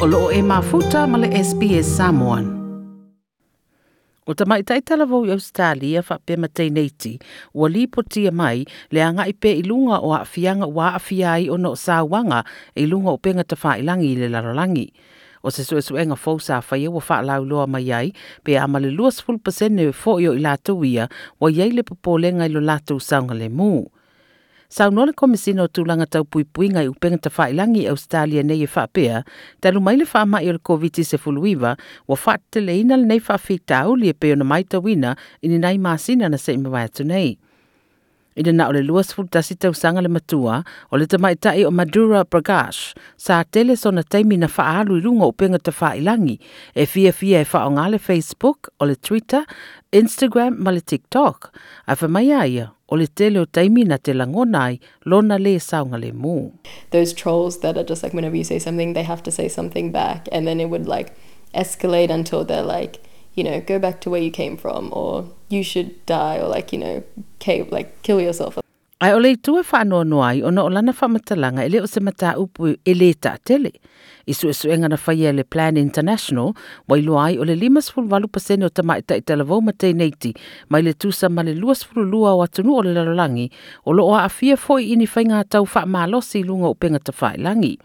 o loo e mafuta ma le SPS Samoan. O ta mai tai tala vau i Australia wha pe matei neiti, ua li potia mai le anga i pe ilunga o awhianga wa awhiai o no sa wanga ilunga o penga ta whailangi i le lararangi. O se su e su enga fau sa whaia ua wha lau loa mai ai, pe a male luas full pasene e fo i o i ia, wa iei le popolenga i lo latou saunga le muu sau nole komisino tu langa tau pui pui ngai upenga ta whailangi e Australia nei e whapea, talu fa whaama i ole COVID-19 se fuluiva, wa whaate le inal nei whawhi tau li e peo na maita wina ini nei maasina na se ima wai atu nei. i le na o le lua sefulutasi matua o le tamaʻitaʻi o madura prakash sa tele sona taimi na faaaluiluga o pega tafaailagi e fiafia e faaogā le facebook o twitter instagram ma tiktok ae famaia ia o le tele o taimi na te langona ai lona lē saoga lemū those trolls that are just like whenever you say something they have to say something back and then it would like escalate until they're like you know, go back to where you came from or you should die or like, you know, cave, like kill yourself. I ole tu e fa'a noa noa i ona o lana fa matalanga ele o se mata upu e ta tele. isu su e su engana fa'i Plan International, wa ilo ai o le lima sifuru walu pasene o tama i ta i talavou ma mai le tusa ma le lua lua o atunu o le lalolangi, o loa a fo'i ini fainga ngā tau fa'a malosi lunga upenga ta fa'i langi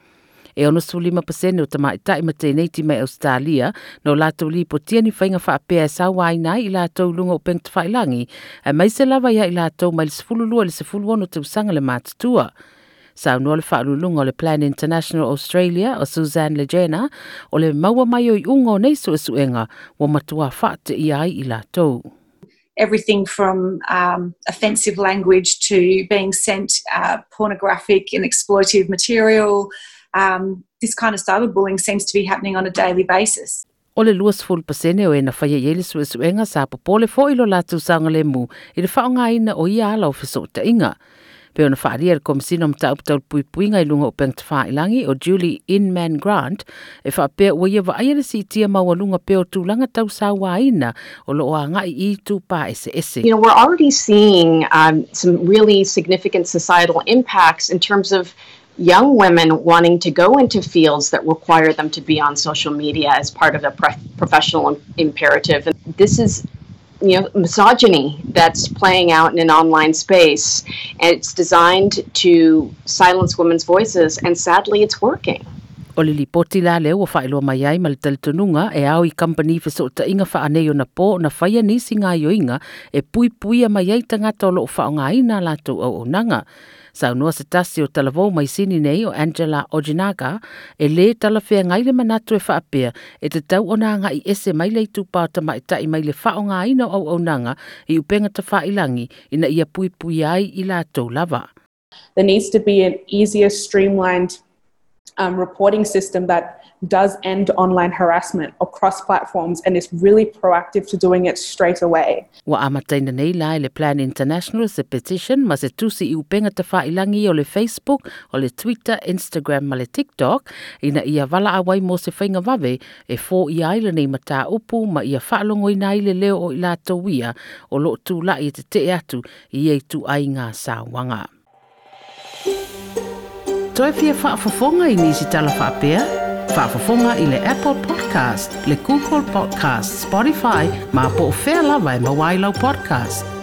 e ono suli ma pasene o tama itai ma te neiti mai e Australia no lato li po tieni whainga wha apea e sawa ai nai i lato lunga o pengta whailangi e mai se lava ia i lato mai le sefulu lua le sefulu ono te usanga le matatua. Sa unua le whaalulunga o le Plan International Australia o Suzanne Lejena o le maua mai o i unga o neiso e suenga wa matua whaate i ai i lato. Everything from um, offensive language to being sent uh, pornographic and exploitive material, um, this kind of cyberbullying seems to be happening on a daily basis. pasene o ena sa popole fo ilo latu sanga le mu i le ina o ia ala ta inga. Pe ona mta uptau lunga o Julie Inman Grant e ia si tia maua lunga pe o tau sa o ngai i tū pā ese ese. You know, we're already seeing um, some really significant societal impacts in terms of young women wanting to go into fields that require them to be on social media as part of a pre- professional imperative. And this is you know misogyny that's playing out in an online space and it's designed to silence women's voices and sadly it's working o le lipoti la leo wa whaeloa mai ai ma le talitunuga e au i company fe so ta inga whaanei na pō na whaia nisi ngā yoinga e pui pui a mai ai tangata o loo whaonga ina lātou au o nanga. saunua se tasi o talavou mai sini nei o Angela Ojinaga e le talafea ngai le manatu e whaapea e te tau onanga i ese mai lei tupa o tama i tai mai le whao ngā ina au au nanga i upenga ta wha ilangi ina ia pui pui ai i la tau lava. There needs to be an easier streamlined um, reporting system that does end online harassment across platforms and is really proactive to doing it straight away. Wa amataina nei lai le Plan International se petition ma se tusi i upenga te whailangi o le Facebook, o le Twitter, Instagram ma le TikTok ina ia wala awai mo se whainga wawe e fō i aile nei ma tā upu ma ia whaalongo i nai le leo o i lātou ia o lo tū lai te te atu i e tu ai ngā sāwanga. toe fia fofonga i nisi tala Faa fofonga i le Apple Podcast, le Google Podcast, Spotify, ma po o whea lawa e podcast.